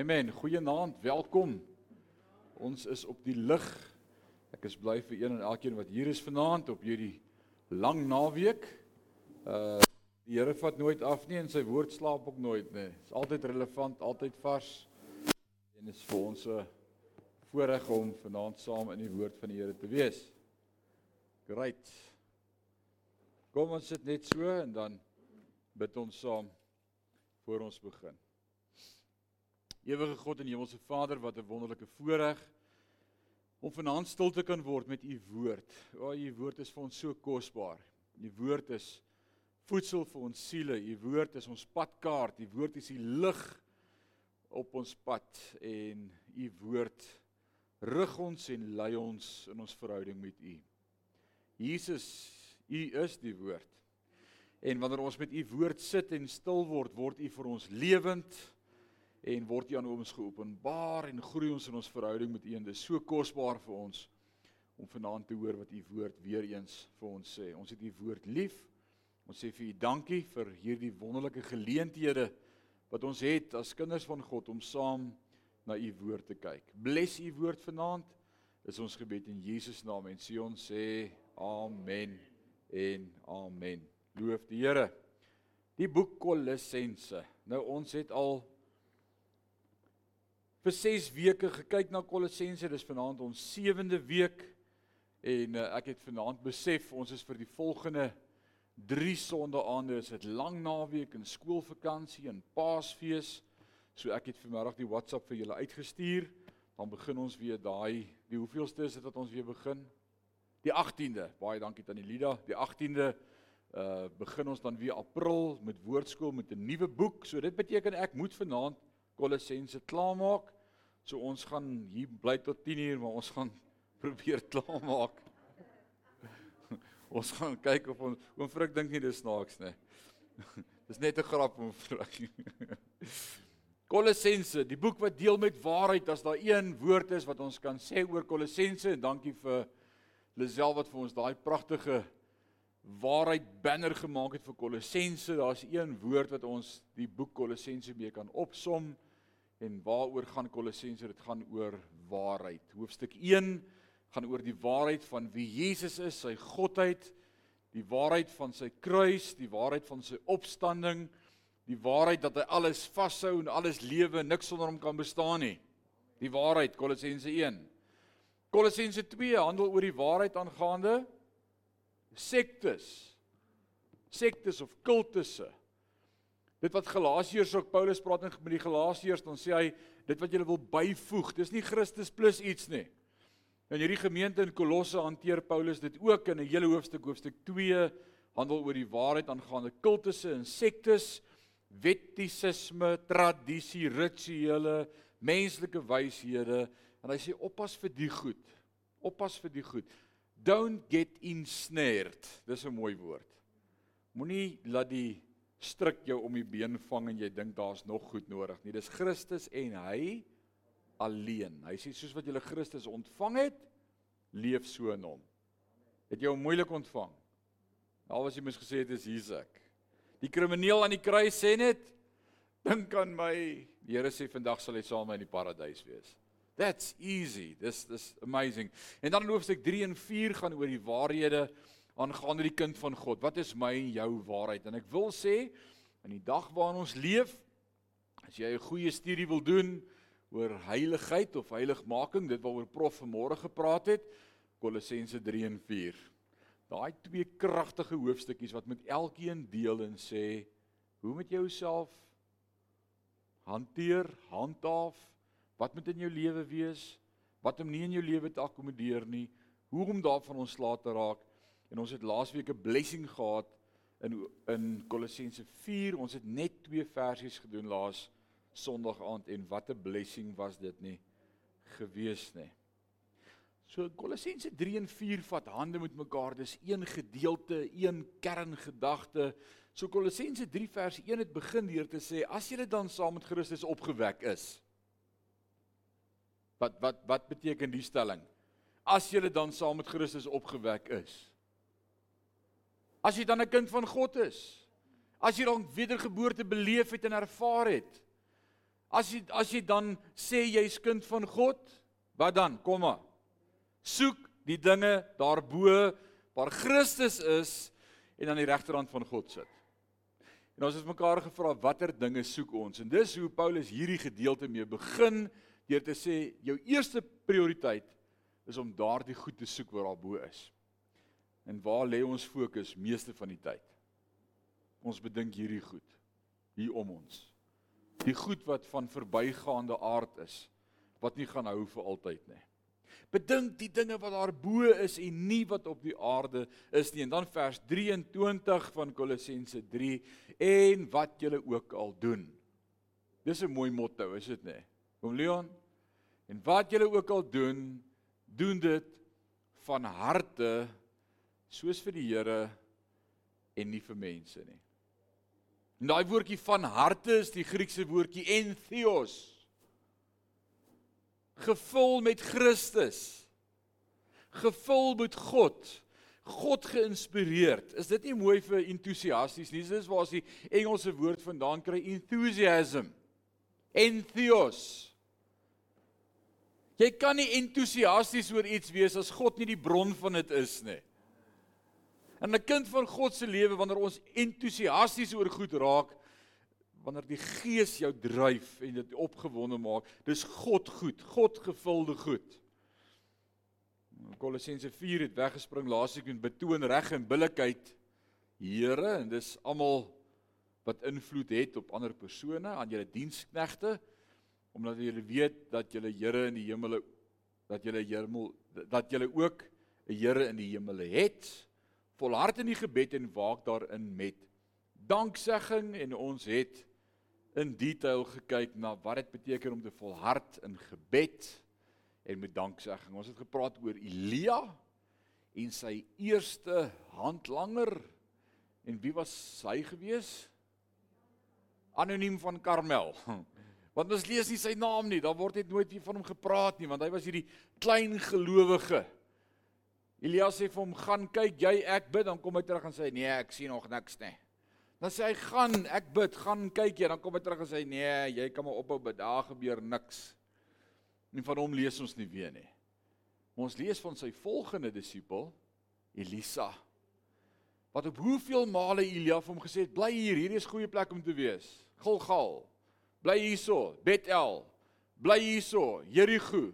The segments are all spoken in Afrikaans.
Amen. Goeienaand, welkom. Ons is op die lig. Ek is bly vir een en elkeen wat hier is vanaand op hierdie lang naweek. Uh die Here vat nooit af nie en sy woord slaap ook nooit nie. Is altyd relevant, altyd vars. En is vir ons 'n voorreg om vanaand saam in die woord van die Here te wees. Great. Kom ons sit net so en dan bid ons saam voor ons begin. Ewige God en Hemelse Vader, wat 'n wonderlike voorreg om vanaand stil te kan word met u woord. O, u woord is vir ons so kosbaar. U woord is voedsel vir ons siele. U woord is ons padkaart. U woord is die lig op ons pad en u woord rig ons en lei ons in ons verhouding met u. Jesus, u is die woord. En wanneer ons met u woord sit en stil word, word u vir ons lewend en word U aan ons geopenbaar en groei ons in ons verhouding met U dit is so kosbaar vir ons om vanaand te hoor wat U woord weer eens vir ons sê. Ons het U woord lief. Ons sê vir U dankie vir hierdie wonderlike geleenthede wat ons het as kinders van God om saam na U woord te kyk. Bless U woord vanaand. Is ons gebed in Jesus naam en sê ons sê amen en amen. Loof die Here. Die boek Kolossense. Nou ons het al vir 6 weke gekyk na Kolossense. Dis vanaand ons 7de week en uh, ek het vanaand besef ons is vir die volgende 3 sondaande is dit lang naweek en skoolvakansie en Paasfees. So ek het vanmiddag die WhatsApp vir julle uitgestuur. Dan begin ons weer daai die hoeveelste is dit wat ons weer begin? Die 18de. Baie dankie tannie Lida. Die 18de uh begin ons dan weer April met woordskool met 'n nuwe boek. So dit beteken ek moet vanaand Kolossense klaarmaak. So ons gaan hier bly tot 10uur, maar ons gaan probeer klaarmaak. ons gaan kyk of ons oom Frik dink nie dis snaaks nie. dis net 'n grap oom Frik. Kolossense, die boek wat deel met waarheid, as daar een woord is wat ons kan sê oor Kolossense en dankie vir Lisel wat vir ons daai pragtige waarheid banner gemaak het vir Kolossense. Daar's een woord wat ons die boek Kolossense mee kan opsom. En waaroor gaan Kolossense? Dit gaan oor waarheid. Hoofstuk 1 gaan oor die waarheid van wie Jesus is, sy godheid, die waarheid van sy kruis, die waarheid van sy opstanding, die waarheid dat hy alles vashou en alles lewe, niks sonder hom kan bestaan nie. Die waarheid Kolossense 1. Kolossense 2 handel oor die waarheid aangaande sektes. Sektes of kultusse. Dit wat Galasiërs ook Paulus praat met die Galasiërs dan sê hy dit wat julle wil byvoeg, dis nie Christus plus iets nie. In hierdie gemeente in Kolosse hanteer Paulus dit ook in 'n hele hoofstuk hoofstuk 2 handel oor die waarheid aangaande kultusse en sektes, wettisisme, tradisie, rituele, menslike wyshede en hy sê oppas vir die goed. Oppas vir die goed. Don't get ensnared. Dis 'n mooi woord. Moenie laat die stryk jou om die been vang en jy dink daar's nog goed nodig nie. Dis Christus en hy alleen. Hy sê soos wat jy Christus ontvang het, leef so in hom. Het jy hom moeilik ontvang? Al was jy mis gesê het is hier's ek. Die krimineel aan die kruis sê net dink aan my. Die Here sê vandag sal hy saam met my in die paradys wees. That's easy. This this amazing. En dan hoofstuk 3 en 4 gaan oor die waarhede aangaande die kind van God. Wat is my en jou waarheid? En ek wil sê in die dag waarin ons leef, as jy 'n goeie studie wil doen oor heiligheid of heiligmaking, dit waaroor prof vanmôre gepraat het, Kolossense 3 en 4. Daai twee kragtige hoofstukkies wat met elkeen deel en sê hoe moet jy jouself hanteer, handhaaf, wat moet in jou lewe wees, wat om nie in jou lewe te akkommodeer nie, hoe om daarvan ontslae te raak En ons het laasweek 'n blessing gehad in in Kolossense 4. Ons het net twee versies gedoen laas Sondag aand en wat 'n blessing was dit nie gewees nie. So Kolossense 3 en 4 vat hande met mekaar. Dis een gedeelte, een kerngedagte. So Kolossense 3 vers 1 het begin deur te sê as jy dan saam met Christus opgewek is. Wat wat wat beteken die stelling? As jy dan saam met Christus opgewek is. As jy dan 'n kind van God is. As jy dan wedergeboorte beleef het en ervaar het. As jy as jy dan sê jy's kind van God, wat dan? Kom maar. Soek die dinge daarbo waar Christus is en aan die regterhand van God sit. En ons het mekaar gevra watter dinge soek ons? En dis hoe Paulus hierdie gedeelte mee begin deur te sê jou eerste prioriteit is om daardie goed te soek wat daarbo is. En waar lê ons fokus meeste van die tyd? Ons bedink hierdie goed hier om ons die goed wat van verbygaande aard is wat nie gaan hou vir altyd nie. Bedink die dinge wat daar bo is en nie wat op die aarde is nie. En dan vers 23 van Kolossense 3 en wat julle ook al doen. Dis 'n mooi motto, is dit nie? Oom Leon, en wat julle ook al doen, doen dit van harte soos vir die Here en nie vir mense nie. En daai woordjie van harte is die Griekse woordjie entheos. Gevul met Christus. Gevul met God. God geïnspireerd. Is dit nie mooi vir entoesiasties nie? Dis waar as die Engelse woord vandaan kry enthusiasm. Entheos. Jy kan nie entoesiasties oor iets wees as God nie die bron van dit is nie. In 'n kind van God se lewe wanneer ons entoesiasties oor goed raak, wanneer die Gees jou dryf en dit opgewonde maak, dis God goed, God gevulde goed. Kolossense 4 het weggespring laasweek en betoon reg en billikheid Here en dis almal wat invloed het op ander persone, aan julle diensknegte, omdat julle weet dat julle Here in die hemele dat julle hemel dat julle ook 'n Here in die hemele het volhard in die gebed en waak daarin met danksegging en ons het in detail gekyk na wat dit beteken om te volhard in gebed en met danksegging. Ons het gepraat oor Elia en sy eerste handlanger en wie was hy gewees? Anoniem van Karmel. Want ons lees nie sy naam nie, daar word net nooit van hom gepraat nie, want hy was hierdie klein gelowige Elias sê vir hom: "Gaan kyk, jy ek bid." Dan kom hy terug en sê: "Nee, ek sien nog niks nie." Dan sê hy: "Gaan, ek bid, gaan kyk jy." Dan kom hy terug en sê: "Nee, jy kan maar ophou bid, daar gebeur niks." En van hom lees ons nie weer nie. Ons lees van sy volgende disipel, Elisa. Wat op hoeveel male Elia vir hom gesê het: "Bly hier, hierdie is goeie plek om te wees." Gilgal. Bly hierso, Bethel. Bly hierso, Jerigo.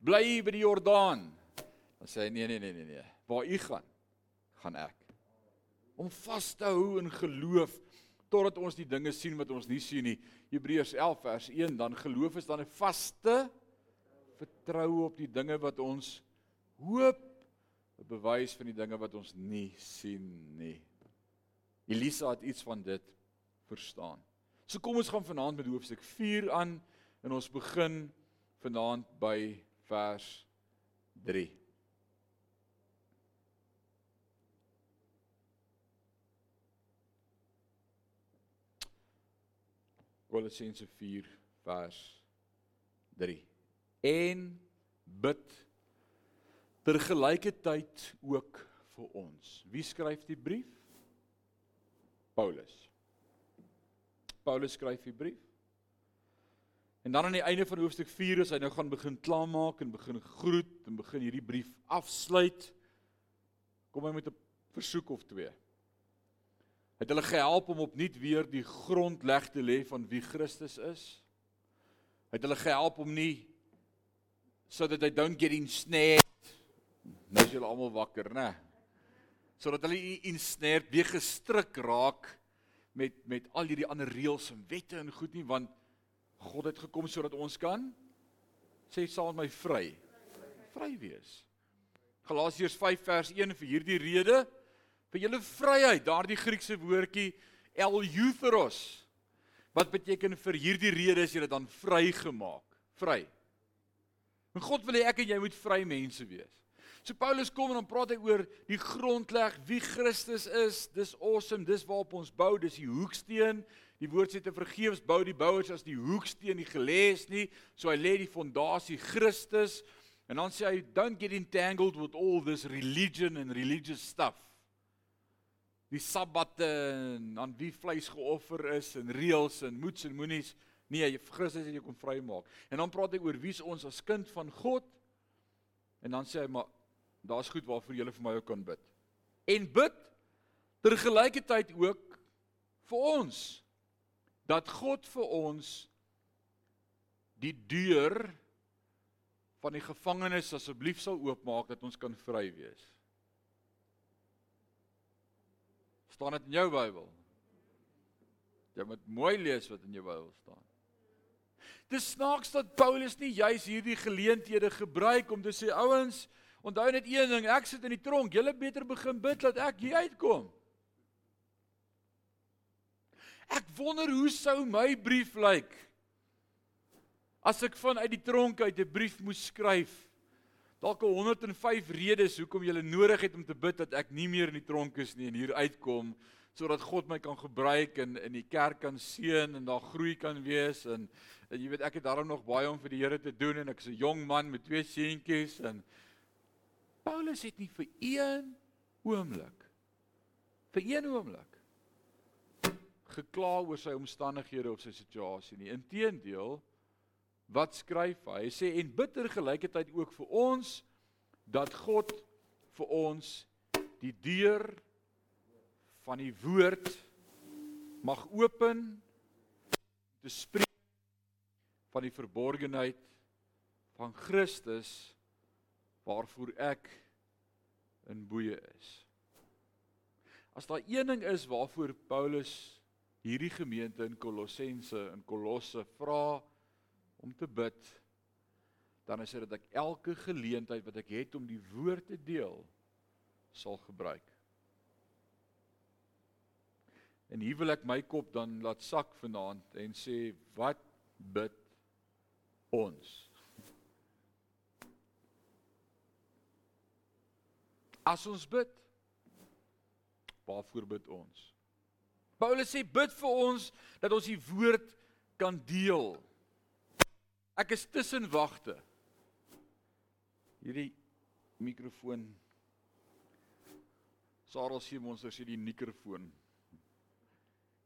Bly hier by die Jordaan. Dan sê hy nee nee nee nee nee. Waar u gaan, gaan ek. Om vas te hou in geloof totdat ons die dinge sien wat ons nie sien nie. Hebreërs 11 vers 1 dan geloof is dan 'n vaste vertroue op die dinge wat ons hoop, 'n bewys van die dinge wat ons nie sien nie. Elisa het iets van dit verstaan. So kom ons gaan vanaand met hoofstuk 4 aan en ons begin vanaand by vers 3. Kolossense 4 vers 3. En bid tergelykertyd ook vir ons. Wie skryf die brief? Paulus. Paulus skryf die brief. En dan aan die einde van hoofstuk 4 as hy nou gaan begin klaarmaak en begin groet en begin hierdie brief afsluit, kom hy met 'n versoek of twee het hulle gehelp om opnuut weer die grondleg te lê van wie Christus is. Het hulle gehelp om nie sodat hy don't get ensnared. Nou is julle almal wakker, né? Sodat hulle nie ensnared, weer gestrik raak met met al hierdie ander reëls en wette en goed nie, want God het gekom sodat ons kan sê saam met my vry vry wees. Galasiërs 5 vers 1 vir hierdie rede vir julle vryheid, daardie Griekse woordjie eleutheros wat beteken vir hierdie rede is jy dan vrygemaak, vry. En God wil hê ek en jy moet vry mense wees. So Paulus kom en dan praat hy oor die grondleg wie Christus is. Dis awesome, dis waarop ons bou, dis die hoeksteen. Die woord sê te vergeefs bou die bouers as die hoeksteen nie gelê is nie. So hy lê die fondasie Christus. En dan sê hy don't get entangled with all this religion and religious stuff die sabbate en aan wie vleis geoffer is en reëls en moets en moenies Nee, Christus het jou kom vrymaak. En dan praat hy oor wie's ons as kind van God. En dan sê hy maar daar's goed waarvoor jy vir my ook kan bid. En bid tergelykertyd ook vir ons dat God vir ons die deur van die gevangenis asseblief sal oopmaak dat ons kan vry wees. Staan dit in jou Bybel? Jy moet mooi lees wat in jou Bybel staan. Dis snaaks dat Paulus nie juis hierdie geleenthede gebruik om te sê ouens, onthou net een ding, ek sit in die tronk, julle beter begin bid dat ek hier uitkom. Ek wonder hoe sou my brief lyk as ek vanuit die tronk uit 'n brief moes skryf dalk 105 redes hoekom jy nodig het om te bid dat ek nie meer in die tronk is nie en hier uitkom sodat God my kan gebruik en in die kerk kan seën en daar groei kan wees en, en jy weet ek het daarom nog baie om vir die Here te doen en ek's 'n jong man met twee seentjies en Paulus het nie vir een oomblik vir een oomblik gekla oor sy omstandighede of sy situasie nie. Inteendeel, wat skryf hy? Hy sê en bitter gelykheid ook vir ons dat God vir ons die deur van die woord mag open te spreek van die verborgenheid van Christus waarvoor ek in boeye is. As daar een ding is waarvoor Paulus hierdie gemeente in Kolossense in Kolosse vra om te bid, dan is dit dat ek elke geleentheid wat ek het om die woord te deel sal gebruik. En hier wil ek my kop dan laat sak vanaand en sê wat bid ons? As ons bid, waarvoor bid ons? Paulus sê bid vir ons dat ons die woord kan deel. Ek is tussen wagte. Hierdie mikrofoon Sarel sê monsters sê die mikrofoon.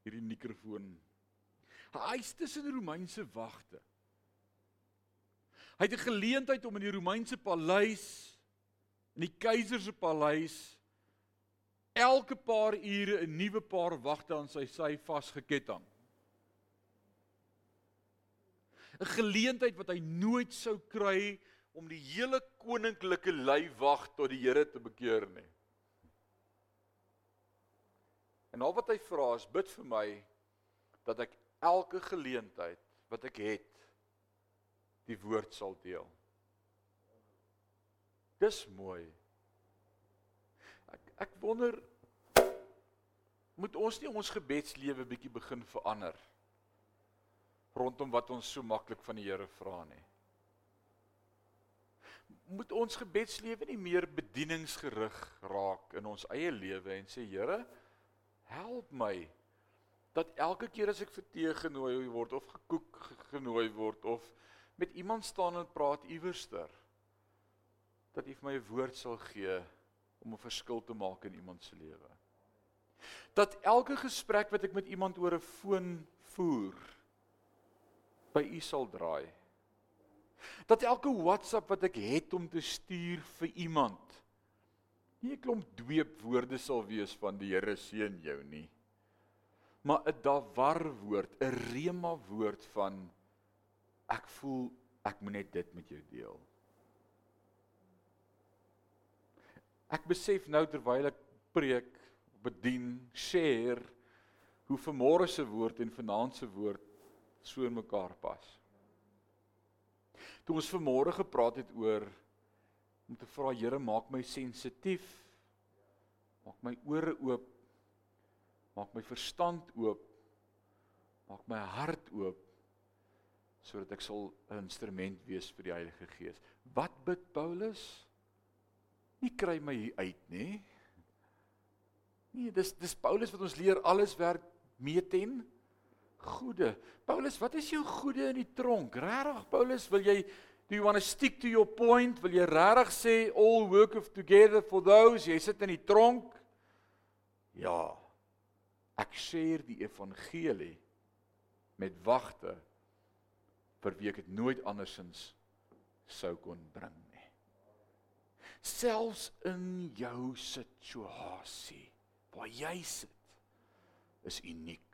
Hierdie mikrofoon. Hy is tussen Romeinse wagte. Hy het 'n geleentheid om in die Romeinse paleis in die keiser se paleis elke paar ure 'n nuwe paar wagte aan sy sy vasgeketting. 'n Geleentheid wat hy nooit sou kry om die hele koninklike leiwag tot die Here te bekeer nie. En al wat hy vra is bid vir my dat ek elke geleentheid wat ek het die woord sal deel. Dis mooi. Ek ek wonder moet ons nie ons gebedslewe bietjie begin verander rondom wat ons so maklik van die Here vra nie. Moet ons gebedslewe nie meer bedieningsgerig raak in ons eie lewe en sê Here, help my dat elke keer as ek vir tee genooi word of gekook genooi word of met iemand staan en praat iewerster dat U vir my 'n woord sal gee om 'n verskil te maak in iemand se lewe. Dat elke gesprek wat ek met iemand oor 'n foon voer by U sal draai. Dat elke WhatsApp wat ek het om te stuur vir iemand nie 'n klomp dweep woorde sal wees van die Here seën jou nie. Maar 'n dawar woord, 'n rema woord van ek voel ek moet net dit met jou deel. Ek besef nou terwyl ek preek, bedien, share hoe vanmôre se woord en vanaand se woord so in mekaar pas. Toe ons vanmôre gepraat het oor om te vra Here, maak my sensitief. Maak my ore oop. Maak my verstand oop. Maak my hart oop sodat ek sal 'n instrument wees vir die Heilige Gees. Wat bid Paulus? nie kry my hier uit nê. Nee, dis dis Paulus wat ons leer alles werk mee ten goeie. Paulus, wat is jou goeie in die tronk? Regtig Paulus, wil jy do you want to stick to your point? Wil jy regtig sê all work of together for those jy sit in die tronk? Ja. Ek share die evangelie met wagte vir wie ek dit nooit andersins sou kon bring nie. Selfs in jou situasie waar jy sit is uniek.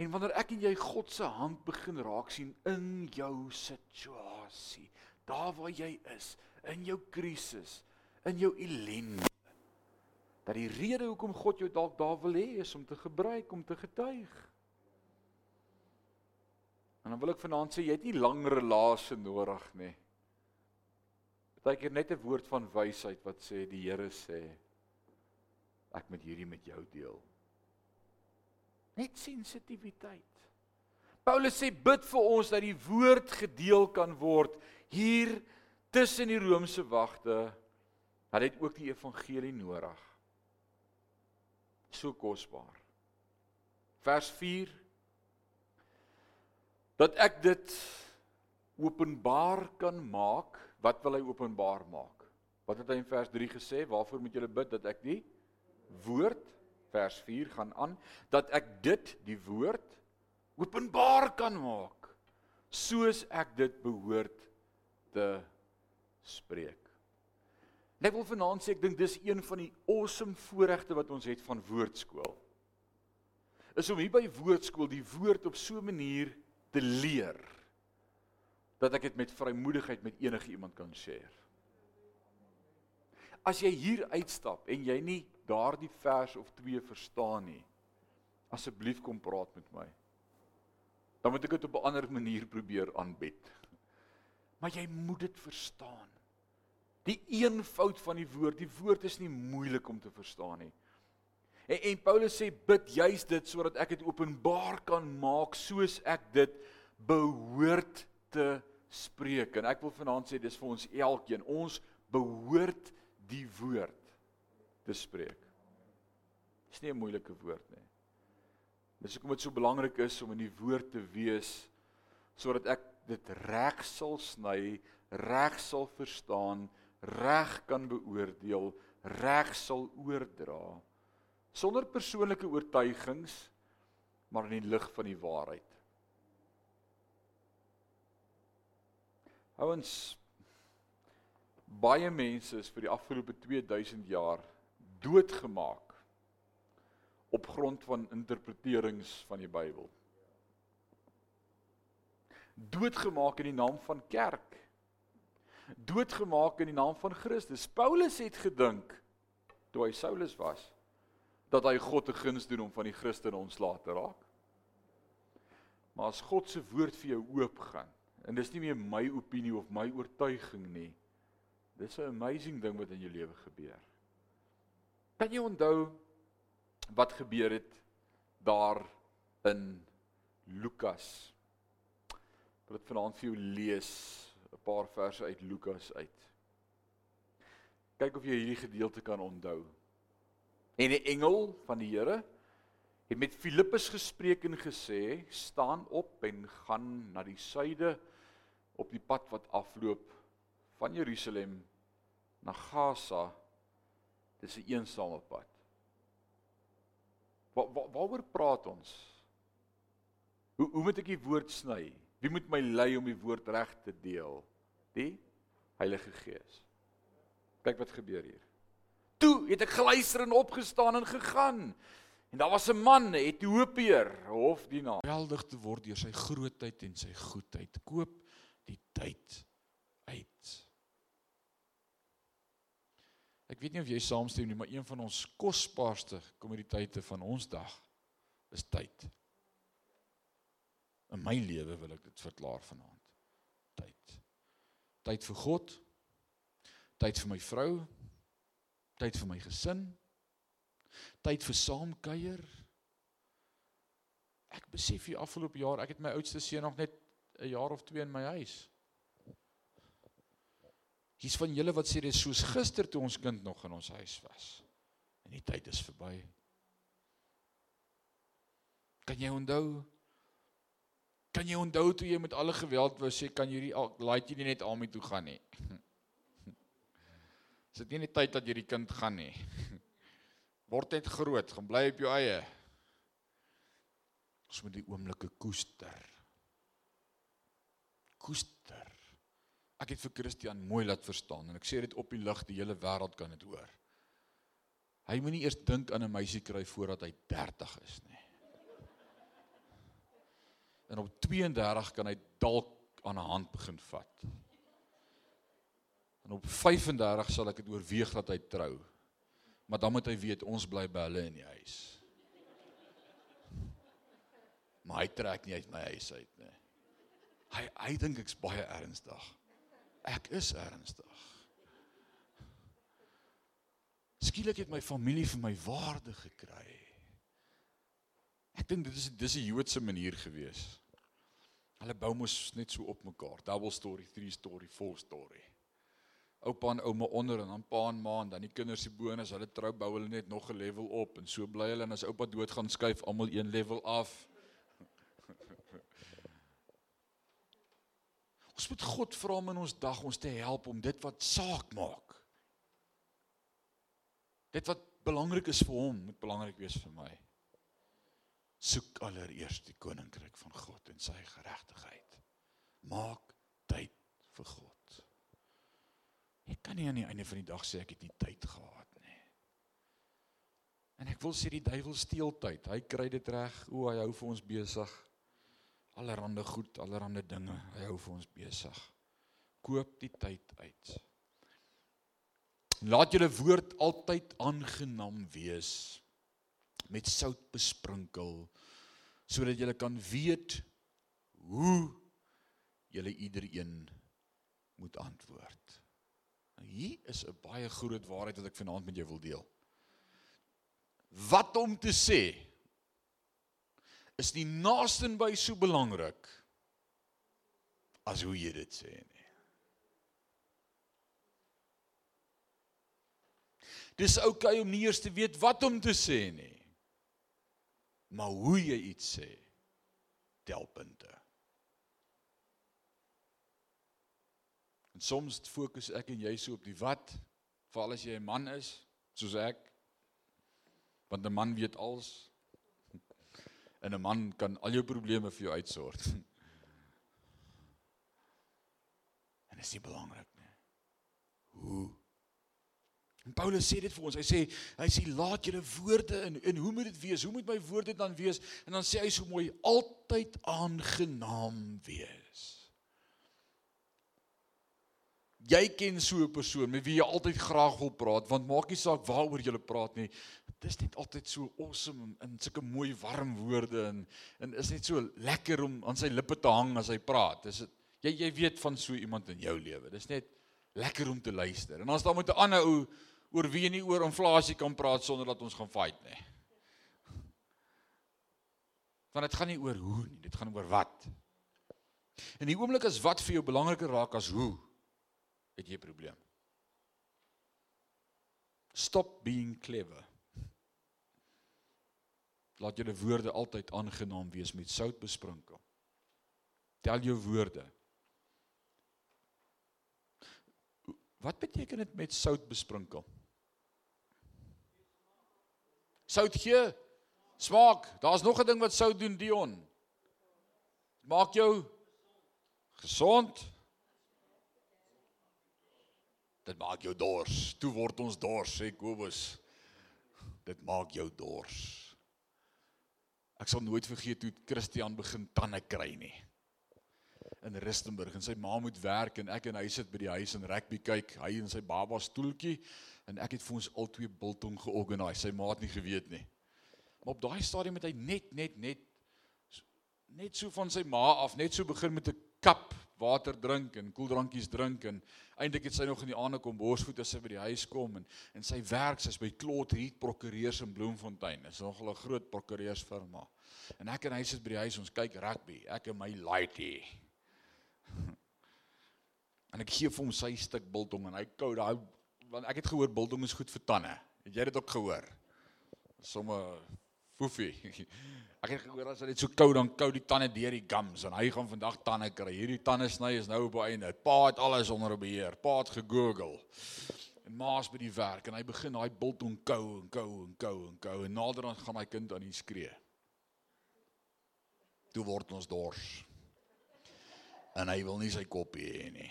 En wanneer ek en jy God se hand begin raak sien in jou situasie, daar waar jy is, in jou krisis, in jou ellende, dat die rede hoekom God jou dalk daar wil hê is om te gebruik om te getuig. En dan wil ek vanaand sê jy het nie langer relasie nodig nie. Partykeer net 'n woord van wysheid wat sê die Here sê ek moet hierdie met jou deel. Net sensitiwiteit. Paulus sê bid vir ons dat die woord gedeel kan word hier tussen die Romeinse wagte. Hulle het ook die evangelie nodig. So kosbaar. Vers 4 dat ek dit openbaar kan maak. Wat wil hy openbaar maak? Wat het hy in vers 3 gesê? Waarvoor moet julle bid dat ek die woord vers 4 gaan aan dat ek dit die woord openbaar kan maak soos ek dit behoort te spreek. En ek wil vanaand sê ek dink dis een van die awesome voorregte wat ons het van woordskool. Is om hier by woordskool die woord op so 'n manier te leer dat ek dit met vrymoedigheid met enige iemand kan share. As jy hier uitstap en jy nie daardie vers of twee verstaan nie, asseblief kom praat met my. Dan moet ek dit op 'n ander manier probeer aanbied. Maar jy moet dit verstaan. Die eenvoud van die woord, die woord is nie moeilik om te verstaan nie. En, en Paulus sê bid juis dit sodat ek dit openbaar kan maak soos ek dit behoort te spreek. En ek wil vanaand sê dis vir ons elkeen. Ons behoort die woord te spreek. Dis nie 'n moeilike woord nie. Dis hoekom dit so belangrik is om in die woord te wees sodat ek dit reg sal sny, reg sal verstaan, reg kan beoordeel, reg sal oordra sonder persoonlike oortuigings maar in die lig van die waarheid. Ouens baie mense is vir die afgelope 2000 jaar doodgemaak op grond van interpreterings van die Bybel. Doodgemaak in die naam van kerk. Doodgemaak in die naam van Christus. Paulus het gedink toe hy Saulus was dat hy God te guns doen om van die Christene ontslae te raak. Maar as God se woord vir jou oop gaan en dis nie meer my opinie of my oortuiging nie. Dis 'n amazing ding wat in jou lewe gebeur. Kan jy onthou wat gebeur het daar in Lukas? Ek wil dit vanaand vir jou lees, 'n paar verse uit Lukas uit. Kyk of jy hierdie gedeelte kan onthou. En 'n engel van die Here het met Filippus gespreek en gesê: "Staan op en gaan na die suide op die pad wat afloop van Jerusalem na Gaza." Dis 'n eensame pad. Waar waar waaroor praat ons? Hoe hoe moet ek die woord sny? Wie moet my lei om die woord reg te deel? Die Heilige Gees. Kyk wat gebeur hier. Toe het ek geluister en opgestaan en gegaan. En daar was 'n man, 'n Ethiopiër, hofdienaar. Geweldig te word deur sy grootheid en sy goedheid. Koop die tyd uit. Ek weet nie of jy saamstem nie, maar een van ons kosbaarste kommoditeite van ons dag is tyd. In my lewe wil ek dit verklaar vanaand. Tyd. Tyd vir God. Tyd vir my vrou. Tyd vir my gesin. Tyd vir saamkuier. Ek besef hier afgelope jaar, ek het my oudste seun nog net 'n jaar of 2 in my huis. Hier's van julle wat sê dis soos gister toe ons kind nog in ons huis was. En die tyd is verby. Kan jy onthou? Kan jy onthou toe jy met alle geweld wou sê kan jy laat jy nie net aan my toe gaan nie. Is dit nie net tyd dat jy die kind gaan nie? Word net groot, gaan bly op jou eie. Ons moet die oomblikke koester. koester. Ek het vir Christian mooi laat verstaan en ek sê dit op die lig, die hele wêreld kan dit hoor. Hy moenie eers dink aan 'n meisie kry voordat hy 30 is nie. En op 32 kan hy dalk aan 'n hand begin vat. En op 35 sal ek dit oorweeg dat hy trou. Maar dan moet hy weet ons bly by hulle in die huis. Maar hy trek nie uit my huis uit nie. Hy hy dink ek's baie ernstig. Ek is ernstig. Skielik het my familie vir my waarde gekry. Ek dink dit is dis 'n Joodse manier gewees. Hulle bou mos net so op mekaar. Double story, three story, four story. Oupa en ouma onder en dan pa en ma en dan die kinders se bonus. Hulle trou bou hulle net nog 'n level op en so bly hulle en as oupa dood gaan skuif almal een level af. Ons moet God vra om in ons dag ons te help om dit wat saak maak. Dit wat belangrik is vir hom, moet belangrik wees vir my soek allereerst die koninkryk van God en sy geregtigheid. Maak tyd vir God. Ek kan nie aan die einde van die dag sê ek het nie tyd gehad nie. En ek wil sê die duiwel steel tyd. Hy kry dit reg. O, hy hou vir ons besig. Allerhande goed, allerhande dinge. Hy hou vir ons besig. Koop die tyd uit. Laat julle woord altyd aangenaam wees met sout besprinkel sodat jy kan weet hoe jy iedereen moet antwoord. Nou hier is 'n baie groot waarheid wat ek vanaand met jou wil deel. Wat om te sê is nie naasten by so belangrik as hoe jy dit sê nie. Dis oukei okay om nie eers te weet wat om te sê nie maar hoe jy iets sê tel punte. En soms fokus ek en jy so op die wat, veral as jy 'n man is, soos ek. Want 'n man weet alles. En 'n man kan al jou probleme vir jou uitsort. En dit is nie belangrik nie. Hoe En Paulus sê dit vir ons. Hy sê hy sê laat julle woorde in en hoe moet dit wees? Hoe moet my woorde dan wees? En dan sê hy so mooi altyd aangenaam wees. Jy ken so 'n persoon met wie jy altyd graag wil praat want maak nie saak waaroor jy praat nie. Dit is net altyd so awesome en sulke mooi warm woorde en en is net so lekker om aan sy lippe te hang as hy praat. Dis jy jy weet van so iemand in jou lewe. Dis net lekker om te luister. En as daar met 'n ander ou oor wie nie oor inflasie kan praat sonder dat ons gaan fight nie. Want dit gaan nie oor hoe nie, dit gaan oor wat. In die oomblik as wat vir jou belangriker raak as hoe, het jy 'n probleem. Stop being clever. Laat julle woorde altyd aangenaam wees met sout besprinkel. Tel jou woorde. Wat beteken dit met sout besprinkel? Sout gee smaak. Daar's nog 'n ding wat sout doen, Dion. Maak jou gesond. Dit maak jou dors. Toe word ons dors, sê Kobus. Dit maak jou dors. Ek sal nooit vergeet hoe Christian begin tande kry nie. In Rustenburg en sy ma moet werk en ek en hy sit by die huis en rugby kyk. Hy in sy baba stoeltjie en ek het vir ons al twee biltong georganiseer. Sy maat nie geweet nie. Maar op daai stadium het hy net net net net so van sy ma af net so begin met 'n kap water drink en koeldrankies drink en eintlik het sy nog in die aande kom borsvoet as sy by die huis kom en en sy werk sy's by Klot Riet Prokureurs in Bloemfontein. Dit is nog 'n groot prokureursfirma. En ek en hy sit by die huis ons kyk rugby. Ek en my laaitie. En ek gee vir hom sy stuk biltong en hy kou daai want ek het gehoor biltong is goed vir tande. Het jy dit ook gehoor? Somme foefie. Ek het gehoor as dit so koud dan kou die tande deur die gums en hy gaan vandag tande kry. Hierdie tande sny is nou op einde. Pa het alles onder beheer. Pa het gegoogel. En ma's by die werk en hy begin daai biltong kou en kou en kou en kou en naderhand gaan my kind aan die skree. Toe word ons dors. en hy wil nie sy koppie hê nie.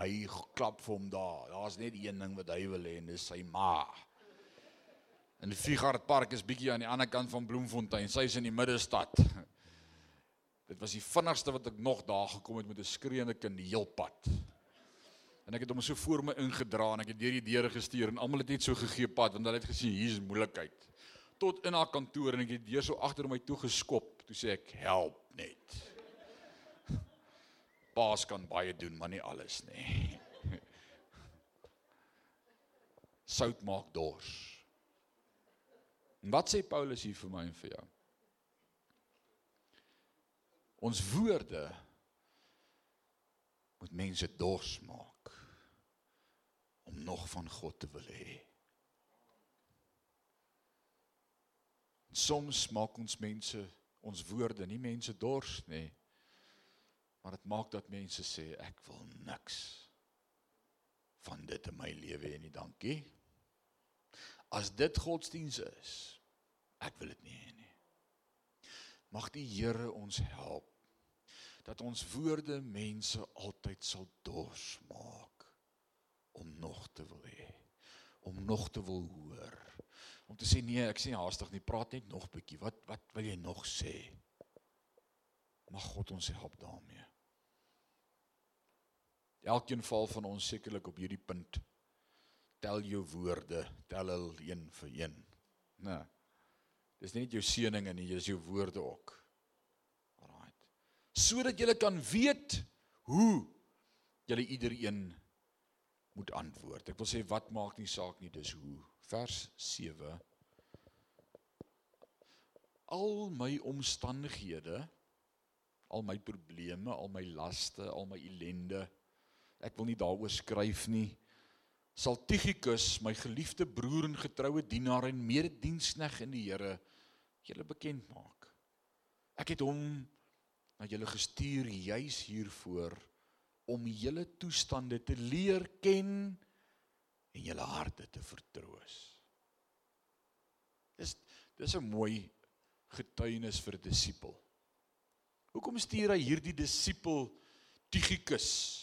Hy klap vir hom daar. Daar's net een ding wat hy wil hê en dis sy ma. En die Figart Park is bietjie aan die ander kant van Bloemfontein. Sy is in die middestad. Dit was die vinnigste wat ek nog daar gekom het met 'n skreeende kind die heel pad. En ek het hom so voor my ingedra en ek het deur die deure gestuur en almal het net so gegee pad want hulle het gesien hier's moeilikheid. Tot in haar kantoor en ek het deur so agter my toe geskop. Toe sê ek help net. Paas kan baie doen, maar nie alles nie. Sout maak dors. En wat sê Paulus hier vir my en vir jou? Ons woorde moet mense dors maak om nog van God te wil hê. Soms maak ons mense ons woorde nie mense dors nie. Maar dit maak dat mense sê ek wil niks van dit in my lewe hê nie, dankie. As dit godsdiens is, ek wil dit nie hê nie. Mag die Here ons help dat ons woorde mense altyd sal dors maak om nog te wil hê, om nog te wil hoor. Om te sê nee, ek sê haastig nie, praat net nog bietjie. Wat wat wil jy nog sê? Mag God ons help daarmee. Elkeen val van ons sekerlik op hierdie punt. Tel jou woorde, tel hulle een vir een. Nee. Dis nie net jou seëninge nie, dis jou woorde ook. Alraai. Sodat jy kan weet hoe jy iedereen moet antwoord. Ek wil sê wat maak nie saak nie, dis hoe. Vers 7 Al my omstandighede, al my probleme, al my laste, al my ellende ek wil nie daaroor skryf nie sal Tychicus my geliefde broer en getroue dienaar en medediensneg in die Here julle bekend maak. Ek het hom na julle gestuur juis hiervoor om julle toestande te leer ken en julle harte te vertroos. Dis dis 'n mooi getuienis vir 'n disipel. Hoekom stuur hy hierdie disipel Tychicus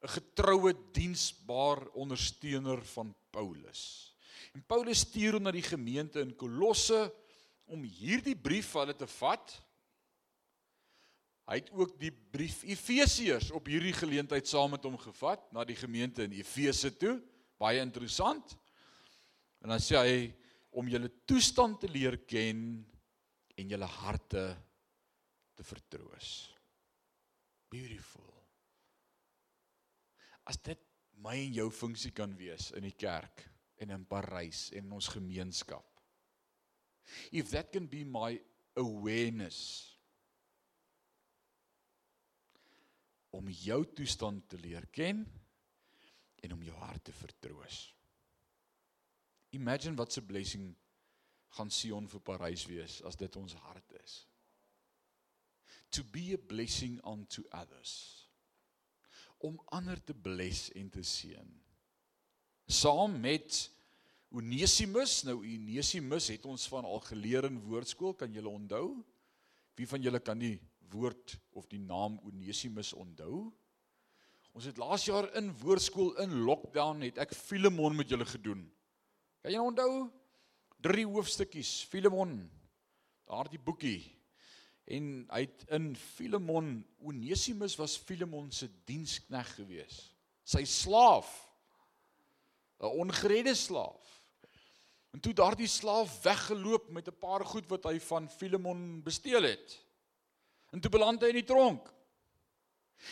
'n getroue diensbaar ondersteuner van Paulus. En Paulus stuur hom na die gemeente in Kolosse om hierdie brief hulle te vat. Hy het ook die brief Efesiërs op hierdie geleentheid saam met hom gevat na die gemeente in Efese toe. Baie interessant. En dan sê hy om julle toestand te leer ken en julle harte te vertroos. Beautiful as dit my en jou funksie kan wees in die kerk en in Parys en in ons gemeenskap. If that can be my awareness om jou toestand te leer ken en om jou hart te vertroos. Imagine wat 'n blessing gaan Sion vir Parys wees as dit ons hart is. To be a blessing unto others om ander te bless en te seën. Saam met Onesimus, nou Onesimus het ons van al geleer in woordskool, kan julle onthou? Wie van julle kan die woord of die naam Onesimus onthou? Ons het laas jaar in woordskool in lockdown het ek Filemon met julle gedoen. Kan jy onthou? Drie hoofstukkies, Filemon. Daardie boekie en hy het in Filemon Onesimus was Filemon se dienskneg gewees. Sy slaaf. 'n Ongeredde slaaf. En toe daardie slaaf weggeloop met 'n paar goed wat hy van Filemon gesteel het. En toe beland hy in die tronk.